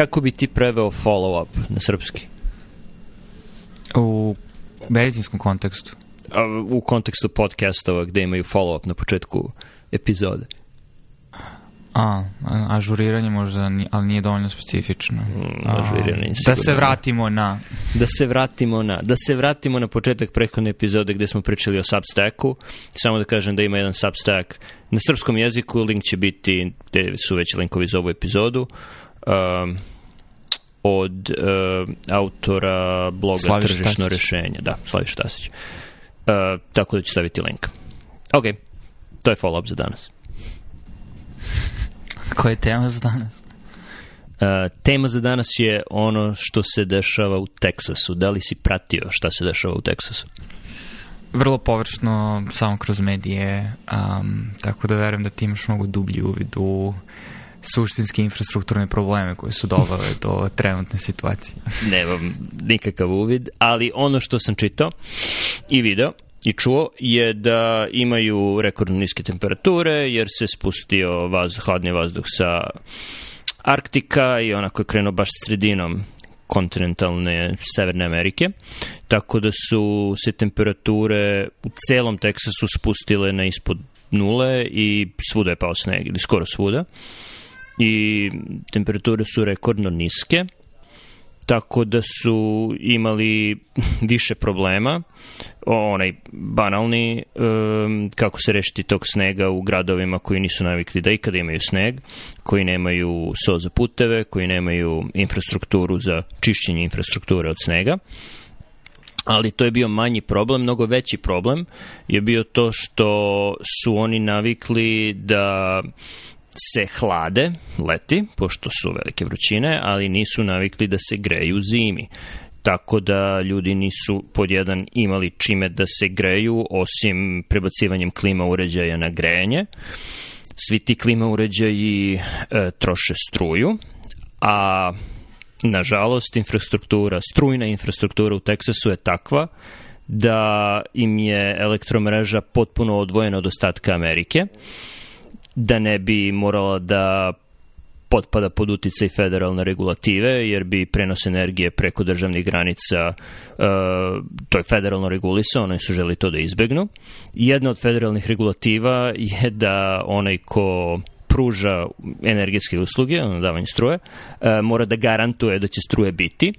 kako bi ti preveo follow-up na srpski? U medicinskom kontekstu. A, u kontekstu podcastova gde imaju follow-up na početku epizode. A, ažuriranje možda, ali nije dovoljno specifično. Mm, ažuriranje Da se vratimo na... Da se vratimo na, da se vratimo na početak prethodne epizode gde smo pričali o Substacku. Samo da kažem da ima jedan Substack na srpskom jeziku, link će biti, gde su već linkovi za ovu epizodu. Um, od uh, autora bloga Slaviš Tržišno Tasić. rešenje. Da, Slaviš Tasić. Uh, tako da ću staviti link. Ok, to je follow-up za danas. Koja je tema za danas? Uh, tema za danas je ono što se dešava u Teksasu. Da li si pratio šta se dešava u Teksasu? Vrlo površno, samo kroz medije, um, tako da verujem da ti imaš mnogo dublji uvid u suštinske infrastrukturne probleme koje su dovale do trenutne situacije. Nemam nikakav uvid, ali ono što sam čitao i video i čuo je da imaju rekordno niske temperature jer se spustio vaz, hladni vazduh sa Arktika i onako je krenuo baš sredinom kontinentalne Severne Amerike, tako da su se temperature u celom Teksasu spustile na ispod nule i svuda je pao sneg, ili skoro svuda. I temperature su rekordno niske, tako da su imali više problema, onaj banalni, um, kako se rešiti tog snega u gradovima koji nisu navikli da ikada imaju sneg, koji nemaju so za puteve, koji nemaju infrastrukturu za čišćenje infrastrukture od snega. Ali to je bio manji problem, mnogo veći problem je bio to što su oni navikli da se hlade leti, pošto su velike vrućine, ali nisu navikli da se greju zimi. Tako da ljudi nisu pod jedan imali čime da se greju, osim prebacivanjem klima uređaja na grejanje. Svi ti klima uređaji e, troše struju, a nažalost infrastruktura, strujna infrastruktura u Teksasu je takva da im je elektromreža potpuno odvojena od ostatka Amerike da ne bi morala da potpada pod uticaj federalne regulative, jer bi prenos energije preko državnih granica, uh, to je federalno regulisao, oni su želi to da izbegnu. Jedna od federalnih regulativa je da onaj ko pruža energetske usluge, ono davanje struje, uh, mora da garantuje da će struje biti.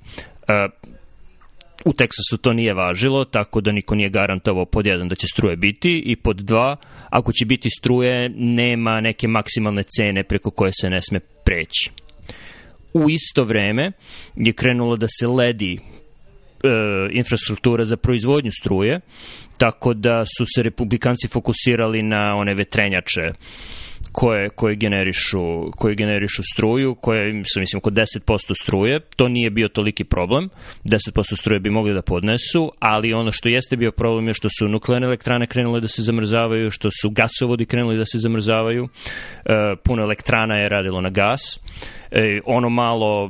U Teksasu to nije važilo, tako da niko nije garantovao pod jedan da će struje biti i pod dva, ako će biti struje, nema neke maksimalne cene preko koje se ne sme preći. U isto vreme je krenulo da se ledi e, infrastruktura za proizvodnju struje, tako da su se republikanci fokusirali na one vetrenjače koje, koje, generišu, koje generišu struju, koje su, mislim, oko 10% struje. To nije bio toliki problem. 10% struje bi mogli da podnesu, ali ono što jeste bio problem je što su nuklearne elektrane krenule da se zamrzavaju, što su gasovodi krenuli da se zamrzavaju. E, puno elektrana je radilo na gas. E, ono malo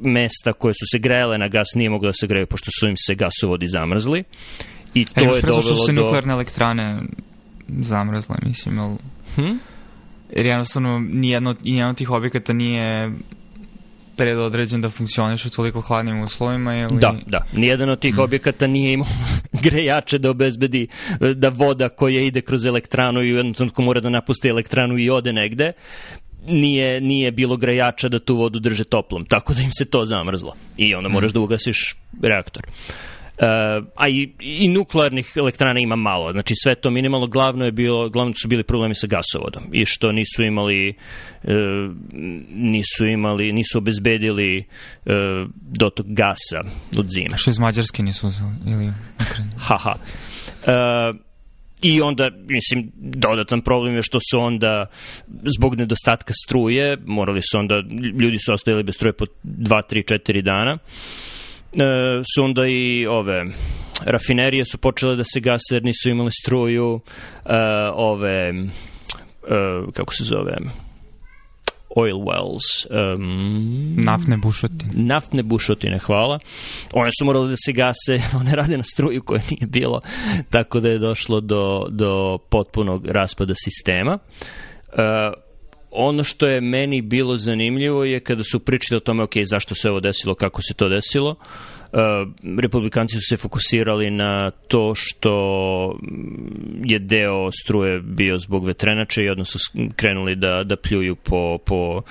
mesta koje su se grejale na gas nije moglo da se greju pošto su im se gasovodi zamrzli. I to e, je dovelo što su se do... nuklearne elektrane zamrzle, mislim, ali... Hm? Jer jednostavno nijedno, nijedno tih objekata nije predodređen da funkcioniš u toliko hladnim uslovima ili... Da, da. Nijedan od tih hmm. objekata nije imao grejače da obezbedi da voda koja ide kroz elektranu i u jednom trenutku mora da napusti elektranu i ode negde nije, nije bilo grejača da tu vodu drže toplom, tako da im se to zamrzlo. I onda moraš da ugasiš reaktor. Uh, a i, i nuklearnih elektrana ima malo, znači sve to minimalno, glavno je bilo, glavno su bili problemi sa gasovodom i što nisu imali uh, nisu imali, nisu obezbedili uh, dotok gasa od zime. Što iz Mađarske nisu uzeli ili Haha. Uh, I onda, mislim, dodatan problem je što su onda, zbog nedostatka struje, morali su onda, ljudi su ostajali bez struje po 2, 3, 4 dana, e, su onda i ove rafinerije su počele da se gase jer nisu imali struju, e, ove, e, kako se zove, oil wells. Um, naftne bušotine. Naftne bušotine, hvala. One su morale da se gase, one rade na struju koja nije bilo, tako da je došlo do, do potpunog raspada sistema. Uh, ono što je meni bilo zanimljivo je kada su pričali o tome, ok, zašto se ovo desilo, kako se to desilo, uh, republikanci su se fokusirali na to što je deo struje bio zbog vetrenača i odnosno krenuli da, da pljuju po, po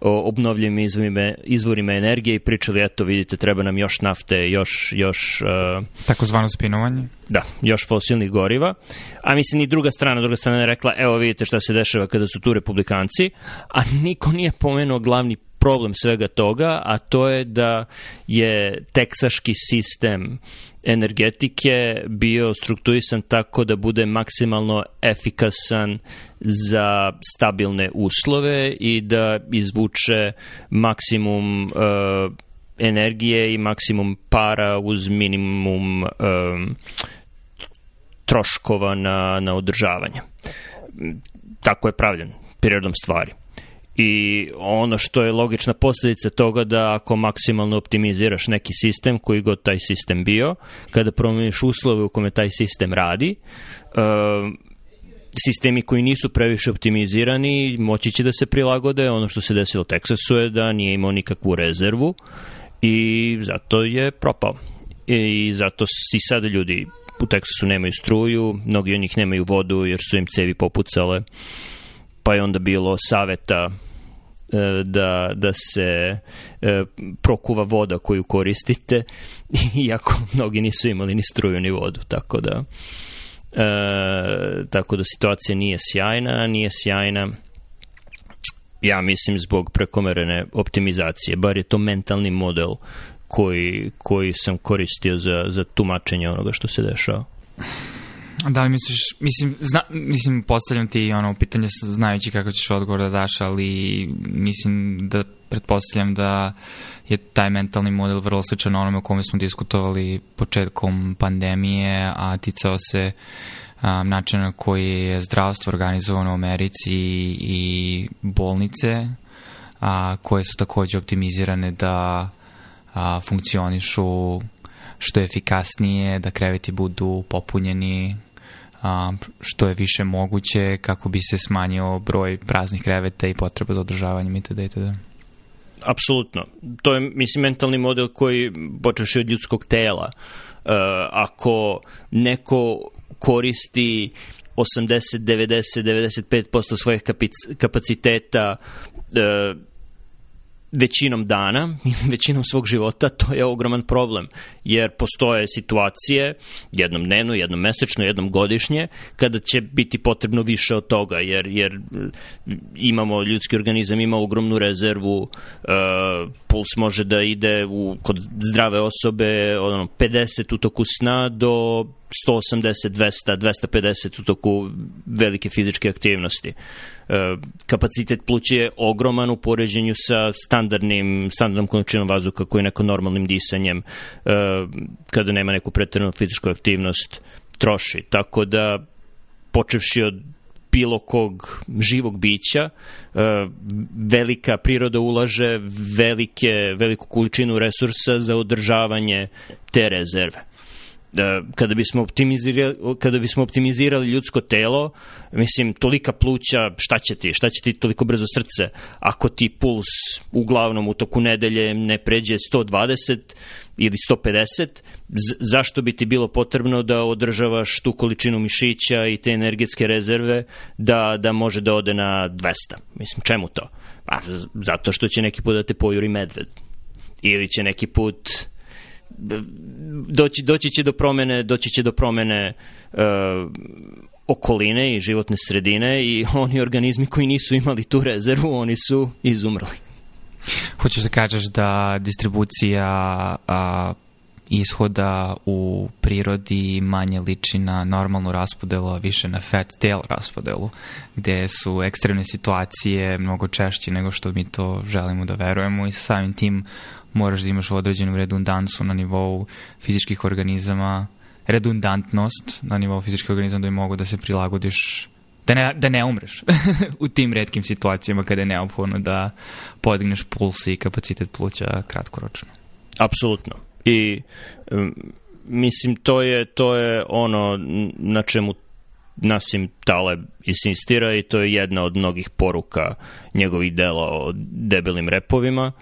obnovljivim izvorima, izvorima energije i pričali, eto vidite, treba nam još nafte, još... još uh, Takozvano spinovanje? Da, još fosilnih goriva. A mislim, i druga strana, druga strana je rekla, evo vidite šta se dešava kada su tu republikanci, a niko nije pomenuo glavni problem svega toga, a to je da je teksaški sistem energetike bio strukturisan tako da bude maksimalno efikasan za stabilne uslove i da izvuče maksimum uh, energije i maksimum para uz minimum um, troškova na, na održavanje. Tako je pravljen prirodom stvari. I ono što je logična posledica toga da ako maksimalno optimiziraš neki sistem, koji god taj sistem bio, kada promeniš uslove u kome taj sistem radi, uh, sistemi koji nisu previše optimizirani moći će da se prilagode. Ono što se desilo u Teksasu je da nije imao nikakvu rezervu i zato je propao. I zato si sada ljudi u Teksasu nemaju struju, mnogi od njih nemaju vodu jer su im cevi popucale, pa je onda bilo saveta da, da se e, prokuva voda koju koristite, iako mnogi nisu imali ni struju ni vodu, tako da e, tako da situacija nije sjajna, nije sjajna ja mislim zbog prekomerene optimizacije, bar je to mentalni model koji, koji sam koristio za, za tumačenje onoga što se dešava. Da li misliš, mislim, zna, mislim, postavljam ti ono pitanje znajući kako ćeš odgovor da daš, ali mislim da pretpostavljam da je taj mentalni model vrlo sličan onome o kome smo diskutovali početkom pandemije, a ticao se um, načina na koji je zdravstvo organizovano u Americi i bolnice, a, koje su takođe optimizirane da a, funkcionišu što je efikasnije, da kreveti budu popunjeni što je više moguće kako bi se smanjio broj praznih kreveta i potreba za održavanjem itd. itd. Apsolutno. To je, mislim, mentalni model koji počeš od ljudskog tela. Uh, ako neko koristi 80, 90, 95% svojih kapaciteta uh, većinom dana, većinom svog života, to je ogroman problem, jer postoje situacije, jednom dnevno, jednom mesečno, jednom godišnje, kada će biti potrebno više od toga, jer, jer imamo, ljudski organizam ima ogromnu rezervu, uh, puls može da ide u, kod zdrave osobe ono, 50 u toku sna do 180, 200, 250 u toku velike fizičke aktivnosti. E, kapacitet pluća je ogroman u poređenju sa standardnim, standardnom količinom vazduha koji je neko normalnim disanjem e, kada nema neku pretrednu fizičku aktivnost troši. Tako da počevši od bilo kog živog bića, e, velika priroda ulaže velike, veliku količinu resursa za održavanje te rezerve kada bismo optimizirali, kada bismo optimizirali ljudsko telo, mislim, tolika pluća, šta će ti, šta će ti toliko brzo srce, ako ti puls uglavnom u toku nedelje ne pređe 120 ili 150, zašto bi ti bilo potrebno da održavaš tu količinu mišića i te energetske rezerve da, da može da ode na 200? Mislim, čemu to? Pa, zato što će neki put da te pojuri medved. Ili će neki put doći, doći će do promene, doći će do promene uh, okoline i životne sredine i oni organizmi koji nisu imali tu rezervu, oni su izumrli. Hoćeš da kažeš da distribucija a, ishoda u prirodi manje liči na normalnu raspodelu, a više na fat tail raspodelu, gde su ekstremne situacije mnogo češće nego što mi to želimo da verujemo i samim tim moraš da imaš određenu redundancu na nivou fizičkih organizama, redundantnost na nivou fizičkih organizama da bi mogu da se prilagodiš da ne, da ne umreš u tim redkim situacijama kada je neophodno da podigneš puls i kapacitet pluća kratkoročno. Apsolutno. I um, mislim to je to je ono na čemu Nasim Taleb insistira i to je jedna od mnogih poruka njegovih dela o debelim repovima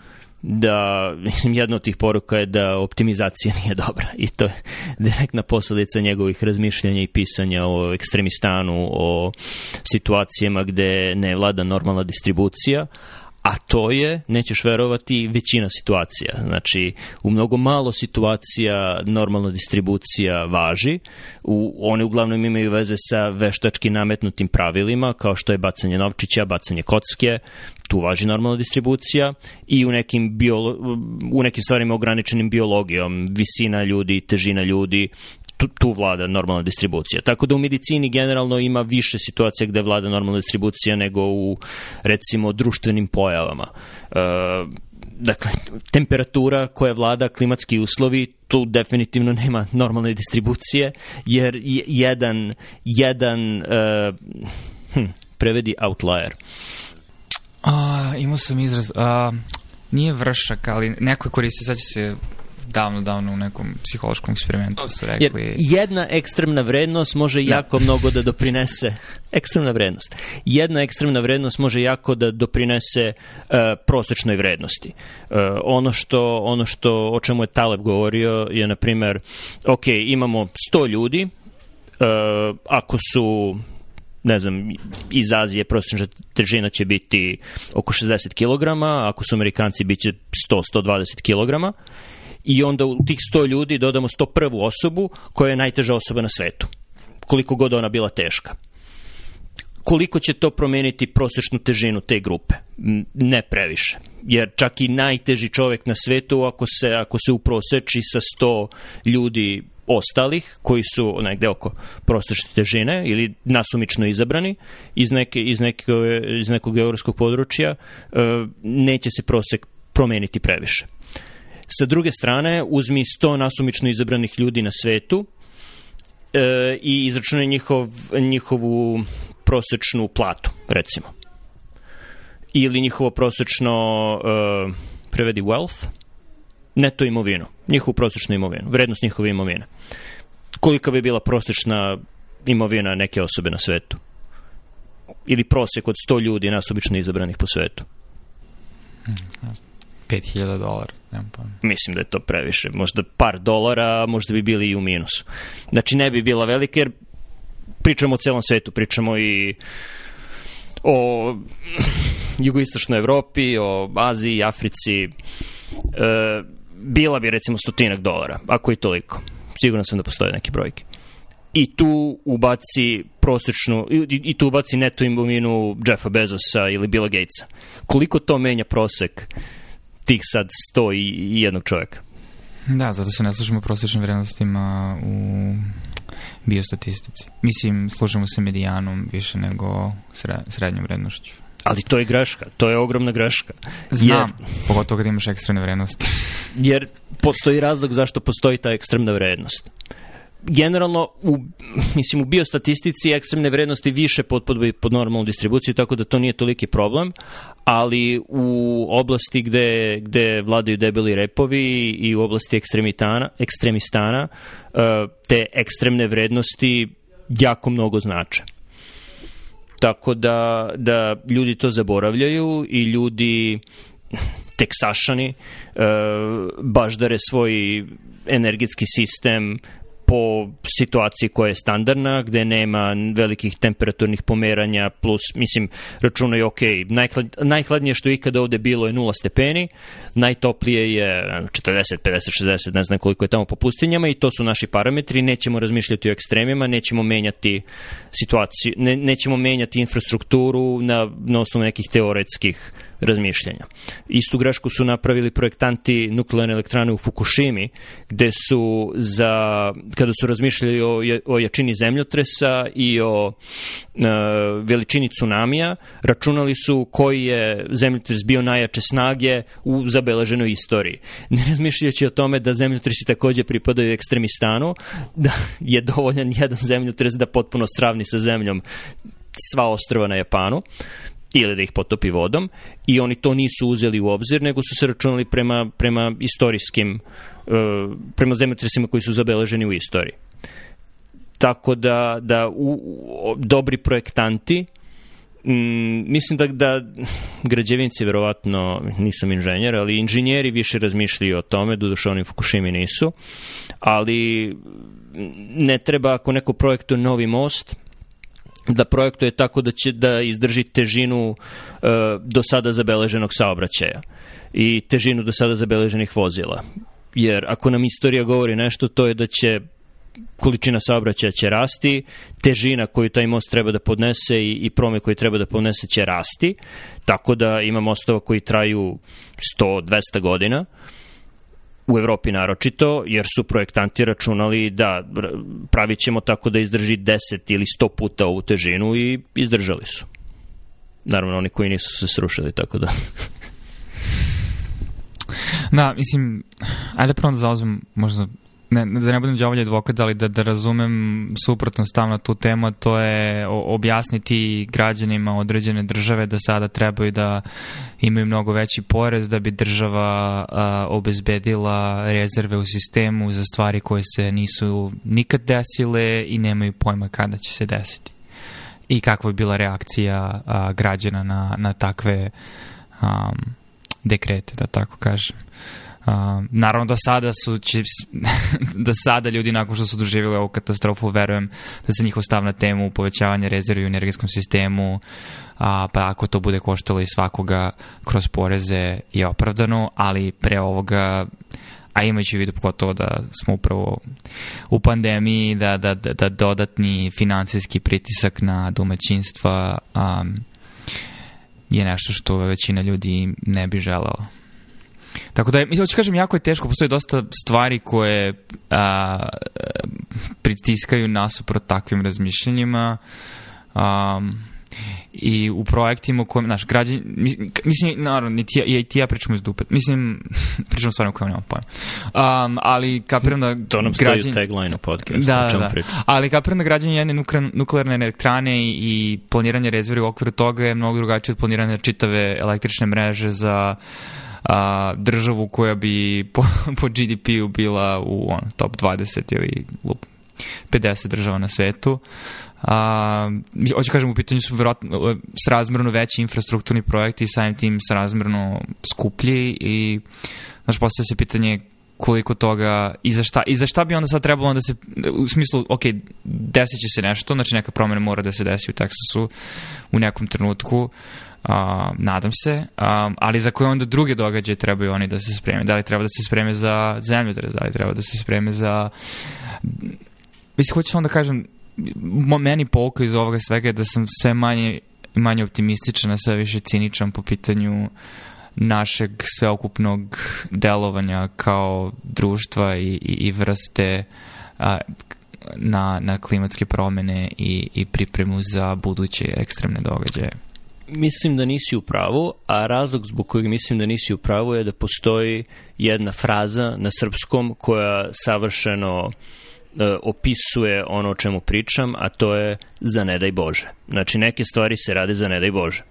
da jedna od tih poruka je da optimizacija nije dobra. I to je direktna posledica njegovih razmišljanja i pisanja o ekstremistanu, o situacijama gde ne vlada normalna distribucija, a to je, nećeš verovati, većina situacija. Znači, u mnogo malo situacija normalna distribucija važi, u, one uglavnom imaju veze sa veštački nametnutim pravilima, kao što je bacanje novčića, bacanje kocke, tu važi normalna distribucija. I u nekim, biolo, u nekim stvarima ograničenim biologijom, visina ljudi, težina ljudi, tu, tu vlada normalna distribucija. Tako da u medicini generalno ima više situacija gde vlada normalna distribucija nego u recimo društvenim pojavama. E, dakle, temperatura koja vlada, klimatski uslovi, tu definitivno nema normalne distribucije, jer jedan, jedan uh, hm, prevedi outlier. A, imao sam izraz, a, nije vršak, ali neko je koristio, sad će se davno, davno u nekom psihološkom eksperimentu su rekli... Jer jedna ekstremna vrednost može da. jako mnogo da doprinese... Ekstremna vrednost. Jedna ekstremna vrednost može jako da doprinese uh, prosečnoj vrednosti. Uh, ono što, ono što, o čemu je Taleb govorio je, na primer, ok, imamo 100 ljudi, uh, ako su ne znam, iz Azije prosječna težina će biti oko 60 kg, ako su Amerikanci biće 100-120 kg i onda u tih 100 ljudi dodamo 101. osobu koja je najteža osoba na svetu. Koliko god ona bila teška. Koliko će to promeniti prosečnu težinu te grupe? Ne previše. Jer čak i najteži čovek na svetu, ako se, ako se uproseči sa 100 ljudi ostalih koji su negde oko prosečne težine ili nasumično izabrani iz, neke, iz, neke, iz nekog geografskog područja, e, neće se prosek promeniti previše. Sa druge strane, uzmi 100 nasumično izabranih ljudi na svetu e, i izračunaj njihov, njihovu prosečnu platu, recimo. Ili njihovo prosečno, e, prevedi wealth, neto imovinu, njihovu prosečnu imovinu, vrednost njihove imovine. Kolika bi bila prosečna imovina neke osobe na svetu? Ili prosek od 100 ljudi nasumično izabranih po svetu? 5000 dolara. Mislim da je to previše. Možda par dolara, možda bi bili i u minusu. Znači ne bi bila velika jer pričamo o celom svetu, pričamo i o jugoistočnoj Evropi, o Aziji, Africi. E, bila bi recimo stotinak dolara, ako i toliko. Siguran sam da postoje neke brojke. I tu ubaci prosečnu, i, i tu ubaci neto imovinu Jeffa Bezosa ili Billa Gatesa. Koliko to menja prosek tih sad 100 i jednog čoveka. Da, zato se ne služimo prosječnim vrednostima u biostatistici. Mislim, služimo se medijanom više nego srednjom vrednošću. Ali to je greška, to je ogromna greška. Znam, jer, pogotovo kad imaš ekstremne vrednosti. jer postoji razlog zašto postoji ta ekstremna vrednost generalno u, mislim, u biostatistici ekstremne vrednosti više potpadaju pod normalnu distribuciju, tako da to nije toliki problem, ali u oblasti gde, gde vladaju debeli repovi i u oblasti ekstremitana, ekstremistana e, te ekstremne vrednosti jako mnogo znače. Tako da, da ljudi to zaboravljaju i ljudi teksašani uh, baždare svoj energetski sistem po situaciji koja je standardna, gde nema velikih temperaturnih pomeranja, plus, mislim, računaju, ok, najhlad, najhladnije što je ikada ovde bilo je 0 stepeni, najtoplije je 40, 50, 60, ne znam koliko je tamo po pustinjama i to su naši parametri, nećemo razmišljati o ekstremima, nećemo menjati situaciju, ne, nećemo menjati infrastrukturu na, na osnovu nekih teoretskih razmišljanja. Istu grešku su napravili projektanti nuklearne elektrane u Fukushimi, gde su za, kada su razmišljali o, o jačini zemljotresa i o e, veličini tsunamija, računali su koji je zemljotres bio najjače snage u zabeleženoj istoriji. Ne razmišljajući o tome da zemljotresi takođe pripadaju ekstremistanu, da je dovoljan jedan zemljotres da potpuno stravni sa zemljom sva ostrava na Japanu ili da ih potopi vodom i oni to nisu uzeli u obzir, nego su se računali prema, prema istorijskim, uh, prema zemljotresima koji su zabeleženi u istoriji. tako da, da u, u, dobri projektanti Mm, mislim da, da građevinci verovatno, nisam inženjer, ali inženjeri više razmišljaju o tome, doduše oni Fukushimi nisu, ali ne treba ako neko projektuje novi most, da projektuje tako da će da izdrži težinu e, do sada zabeleženog saobraćaja i težinu do sada zabeleženih vozila. Jer ako nam istorija govori nešto, to je da će količina saobraćaja će rasti, težina koju taj most treba da podnese i, i prome koji treba da podnese će rasti, tako da ima mostova koji traju 100-200 godina, u Evropi naročito, jer su projektanti računali da pravit ćemo tako da izdrži 10 ili 100 puta ovu težinu i izdržali su. Naravno, oni koji nisu se srušili, tako da... Da, mislim, ajde prvo da zauzmem možda ne, da ne budem džavolji advokat, ali da, da razumem suprotno stav na tu temu, to je objasniti građanima određene države da sada trebaju da imaju mnogo veći porez da bi država a, obezbedila rezerve u sistemu za stvari koje se nisu nikad desile i nemaju pojma kada će se desiti. I kakva je bila reakcija a, građana na, na takve a, dekrete, da tako kažem. Uh, naravno da sada su će, da sada ljudi nakon što su doživjeli ovu katastrofu verujem da se njihov stav na temu povećavanja rezervi u energetskom sistemu a, pa ako to bude koštalo i svakoga kroz poreze je opravdano, ali pre ovoga a imajući u vidu pogotovo da smo upravo u pandemiji, da, da, da, da dodatni financijski pritisak na domaćinstva um, je nešto što većina ljudi ne bi želala. Tako da, mislim, hoću kažem, jako je teško, postoje dosta stvari koje a, pritiskaju nasuprot takvim razmišljanjima. Um, i u projektima u kojem, znaš, građani, mislim, naravno, niti ja, ja, ti ja pričamo iz dupe, mislim, pričamo stvarno u kojem nemam pojma. Um, ali kapiram da... To nam građani, stoji tagline u podcastu. Da, da, da. Ali kapiram da građanje jedne nuklearne elektrane i, i planiranje rezervi u okviru toga je mnogo drugačije od planiranja čitave električne mreže za a, državu koja bi po, po GDP-u bila u on, top 20 ili 50 država na svetu. A, hoću kažem, u pitanju su verovatno srazmerno veći infrastrukturni projekti i samim tim srazmerno skuplji i znaš, postoje se pitanje koliko toga i za šta, i za šta bi onda sad trebalo da se, u smislu, ok, desit će se nešto, znači neka promena mora da se desi u Teksasu u nekom trenutku, uh, Uh, nadam se, um, ali za koje onda druge događaje trebaju oni da se spreme. Da li treba da se spreme za zemljotres, da li treba da se spreme za... Mislim, hoću samo da kažem, meni pouka iz ovoga svega je da sam sve manje manje optimističan, a sve više ciničan po pitanju našeg sveokupnog delovanja kao društva i, i, i vrste a, na, na klimatske promene i, i pripremu za buduće ekstremne događaje. Mislim da nisi u pravu, a razlog zbog kojeg mislim da nisi u pravu je da postoji jedna fraza na srpskom koja savršeno e, opisuje ono o čemu pričam, a to je za ne daj Bože. Znači, neke stvari se rade za ne daj Bože.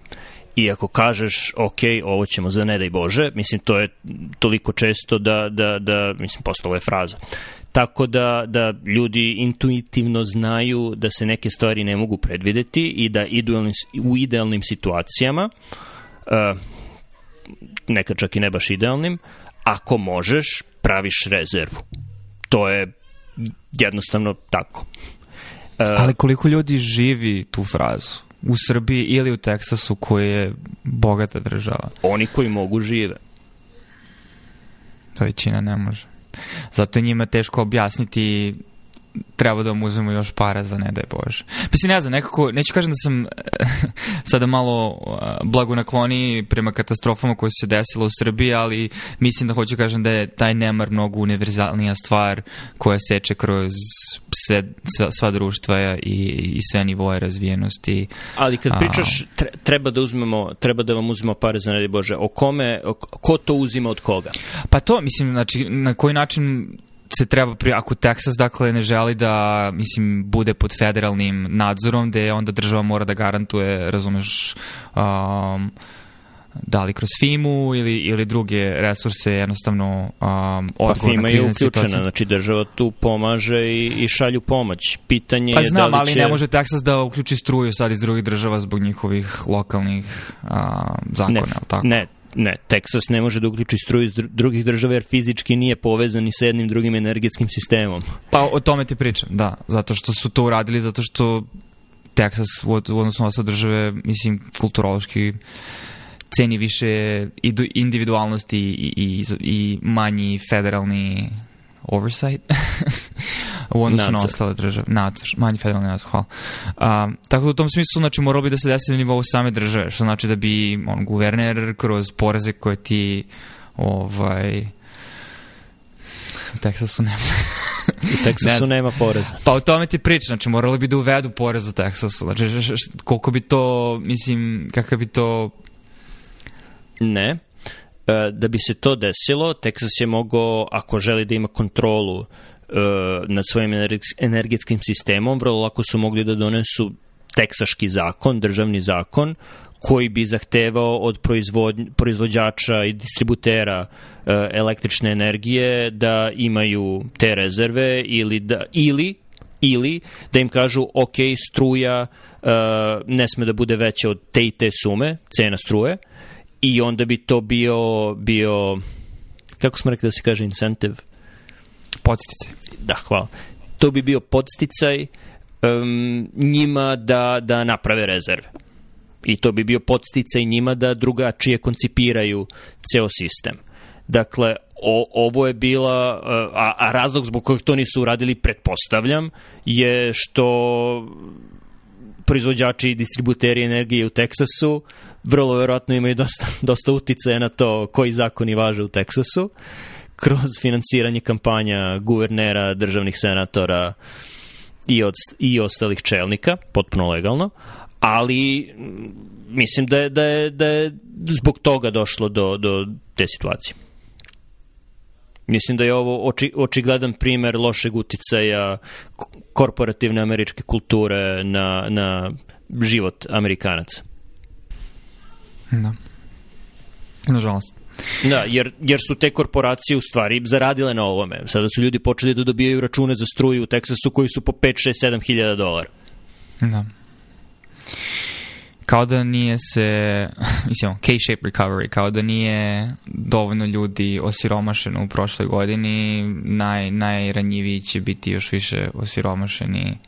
I ako kažeš, ok, ovo ćemo za ne daj Bože, mislim, to je toliko često da, da, da mislim, postalo je fraza tako da, da ljudi intuitivno znaju da se neke stvari ne mogu predvideti i da idealnim, u idealnim situacijama, uh, nekad čak i ne baš idealnim, ako možeš, praviš rezervu. To je jednostavno tako. Uh, Ali koliko ljudi živi tu frazu? U Srbiji ili u Teksasu koji je bogata država? Oni koji mogu žive. To većina ne može. Zato je njima teško objasniti treba da vam uzmemo još para za ne daj Bože. Mislim, ne znam, nekako, neću kažem da sam sada malo blago nakloni prema katastrofama koje su se desile u Srbiji, ali mislim da hoću kažem da je taj nemar mnogo univerzalnija stvar koja seče kroz sve, sva, sva društva i, i sve nivoje razvijenosti. Ali kad pričaš treba da uzmemo, treba da vam uzmemo pare za ne daj Bože, o kome, o, ko to uzima od koga? Pa to, mislim, znači, na koji način se treba, pri, ako Texas dakle ne želi da, mislim, bude pod federalnim nadzorom, gde onda država mora da garantuje, razumeš, um, da li kroz FIMU ili, ili druge resurse jednostavno um, Pa odgovor FIMA na je krizne uključena, situacije. znači država tu pomaže i, i šalju pomoć. Pitanje Pa je znam, da li ali će... ne može Texas da uključi struju sad iz drugih država zbog njihovih lokalnih a, zakona, ne, jel tako? ne, ne, Teksas ne može da uključi struju iz dru- drugih država jer fizički nije povezan ni sa jednim drugim energetskim sistemom. Pa o tome ti pričam, da. Zato što su to uradili, zato što Texas u, od- u odnosu na države, mislim, kulturološki ceni više idu- individualnosti i, i, i manji federalni oversight u odnosu na ostale države. Nadzor, manji federalni nadzor, hvala. A, tako da u tom smislu, znači, moralo bi da se desi na nivou same države, što znači da bi on, guverner kroz poreze koje ti ovaj, u Teksasu nema. U Ne Teksasu znam. nema poreza. Pa o tome ti priča, znači morali bi da uvedu porez u Teksasu, znači š- š- koliko bi to, mislim, kakav bi to, Ne. E, Da bi se to desilo, Teksas je mogao, ako želi da ima kontrolu nad svojim energets- energetskim sistemom, vrlo lako su mogli da donesu teksaški zakon, državni zakon, koji bi zahtevao od proizvođača i distributera e, električne energije da imaju te rezerve ili da ili ili da im kažu ok, struja e, ne sme da bude veća od te i te sume, cena struje, i onda bi to bio, bio kako smo rekli da se kaže incentive? Podstice. Da, hvala. To bi bio podsticaj um, njima da, da naprave rezerve. I to bi bio podsticaj njima da drugačije koncipiraju ceo sistem. Dakle, o, ovo je bila, uh, a, a razlog zbog kojeg to nisu uradili, pretpostavljam, je što proizvođači i distributeri energije u Teksasu vrlo verovatno imaju dosta, dosta uticaja na to koji zakoni važe u Teksasu kroz finansiranje kampanja guvernera, državnih senatora i, od, i ostalih čelnika, potpuno legalno, ali mm, mislim da je, da je, da je zbog toga došlo do, do te situacije. Mislim da je ovo oči, očigledan primer lošeg uticaja korporativne američke kulture na, na život Amerikanaca. Da. Nažalost. Da, jer, jer su te korporacije u stvari zaradile na ovome. Sada su ljudi počeli da dobijaju račune za struju u Teksasu koji su po 5, 6, 7 hiljada dolara. Da. Kao da nije se, mislim, K-shape recovery, kao da nije dovoljno ljudi osiromašeno u prošloj godini, naj, najranjiviji će biti još više osiromašeni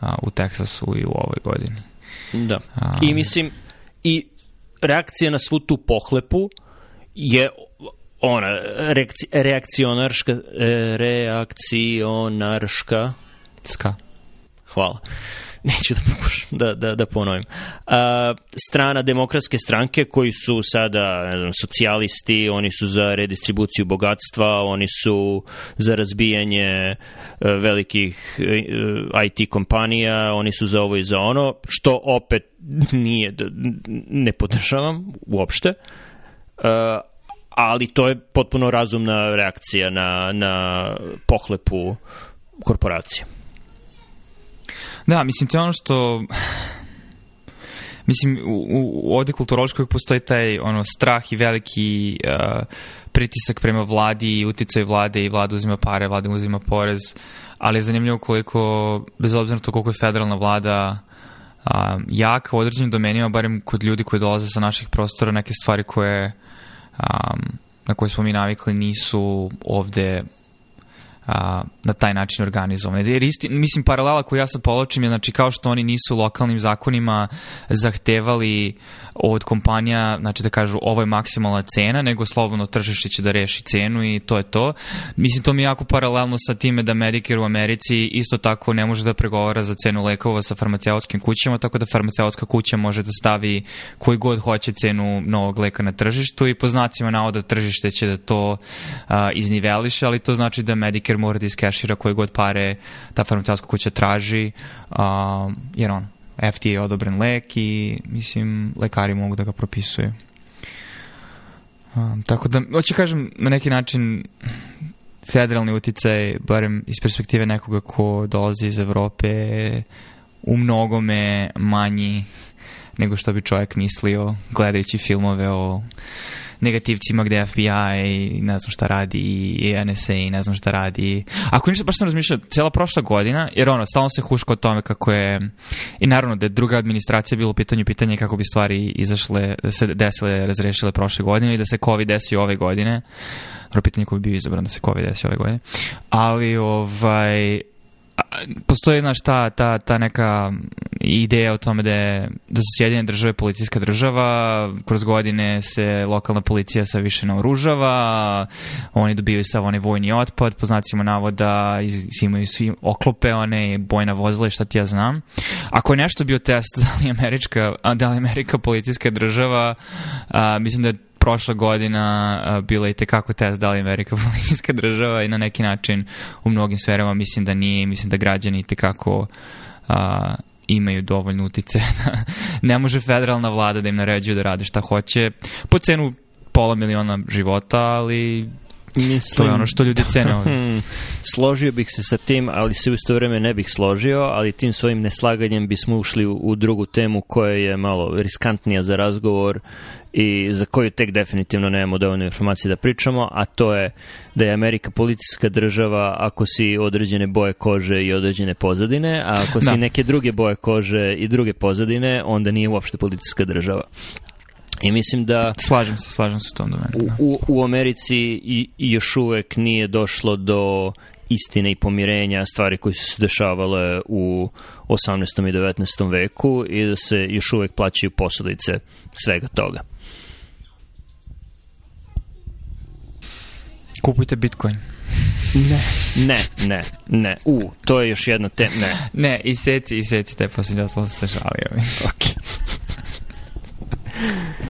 a, u Teksasu i u ovoj godini. Da. I mislim, i reakcija na svu tu pohlepu je ona reakci, reakcionarška e, reakcionarška Ska. hvala neću da pokušam da, da, da ponovim. A, strana demokratske stranke koji su sada ne znam, socijalisti, oni su za redistribuciju bogatstva, oni su za razbijanje e, velikih e, IT kompanija, oni su za ovo i za ono, što opet nije, ne podržavam uopšte. E, ali to je potpuno razumna reakcija na, na pohlepu korporacije. Da, mislim, to je ono što... Mislim, u, u, ovde kulturološko uvijek postoji taj ono, strah i veliki uh, pritisak prema vladi i uticaj vlade i vlada uzima pare, vlada uzima porez, ali je zanimljivo koliko, bez obzira na to koliko je federalna vlada uh, jaka u određenim domenima, barem kod ljudi koji dolaze sa naših prostora, neke stvari koje um, na koje smo mi navikli nisu ovde a, na taj način organizovane. Jer isti, mislim, paralela koju ja sad povlačim je, znači, kao što oni nisu lokalnim zakonima zahtevali od kompanija, znači da kažu ovo je maksimalna cena, nego slobodno tržište će da reši cenu i to je to. Mislim, to mi je jako paralelno sa time da Medicare u Americi isto tako ne može da pregovara za cenu lekova sa farmaceutskim kućama, tako da farmaceutska kuća može da stavi koji god hoće cenu novog leka na tržištu i po znacima navoda tržište će da to a, izniveliše, ali to znači da Medicare mora da iskešira koje god pare ta farmaceutska kuća traži, a, jer on FDA je odobren lek i mislim lekari mogu da ga propisuju. Um, tako da, hoću kažem, na neki način federalni uticaj, barem iz perspektive nekoga ko dolazi iz Evrope, u mnogome manji nego što bi čovjek mislio gledajući filmove o negativcima gde FBI i ne znam šta radi i NSA i ne znam šta radi. Ako ništa, baš sam razmišljao, cijela prošla godina, jer ono, stalno se huška o tome kako je, i naravno da je druga administracija bilo u pitanju pitanje kako bi stvari izašle, se desile, razrešile prošle godine i da se COVID desi ove godine. Dobro pitanje ko bi bio izabran da se COVID desi ove godine. Ali, ovaj, postoji znaš, ta, ta, ta neka ideja o tome da, je, da su Sjedinjene države policijska država, kroz godine se lokalna policija sa više naoružava, oni dobivaju sav onaj vojni otpad, po znacima navoda imaju svi oklope, one bojna vozila i šta ti ja znam. Ako je nešto bio test da li Američka, da li Amerika policijska država, a, mislim da je prošla godina bila i tekako test da li Amerika policijska država i na neki način u mnogim sferama mislim da nije, mislim da građani i tekako uh, imaju dovoljno utice. ne može federalna vlada da im naređuje da rade šta hoće po cenu pola miliona života, ali Mislim, to je ono što ljudi cene ovdje. Hmm, složio bih se sa tim, ali se u isto vreme ne bih složio, ali tim svojim neslaganjem bismo ušli u, u drugu temu koja je malo riskantnija za razgovor i za koju tek definitivno nemamo dovoljno informacije da pričamo, a to je da je Amerika policijska država ako si određene boje kože i određene pozadine, a ako si da. neke druge boje kože i druge pozadine, onda nije uopšte policijska država. I mislim da... Slažem se, slažem se u tom domenu. Da. U, u Americi i, još uvek nije došlo do istine i pomirenja stvari koje su se dešavale u 18. i 19. veku i da se još uvek plaćaju posledice svega toga. Kupujte Bitcoin. Ne, ne, ne, ne. U, to je još jedna tema. Ne. Ne, i seci, i seci, te posljednja sam se šalio. ok.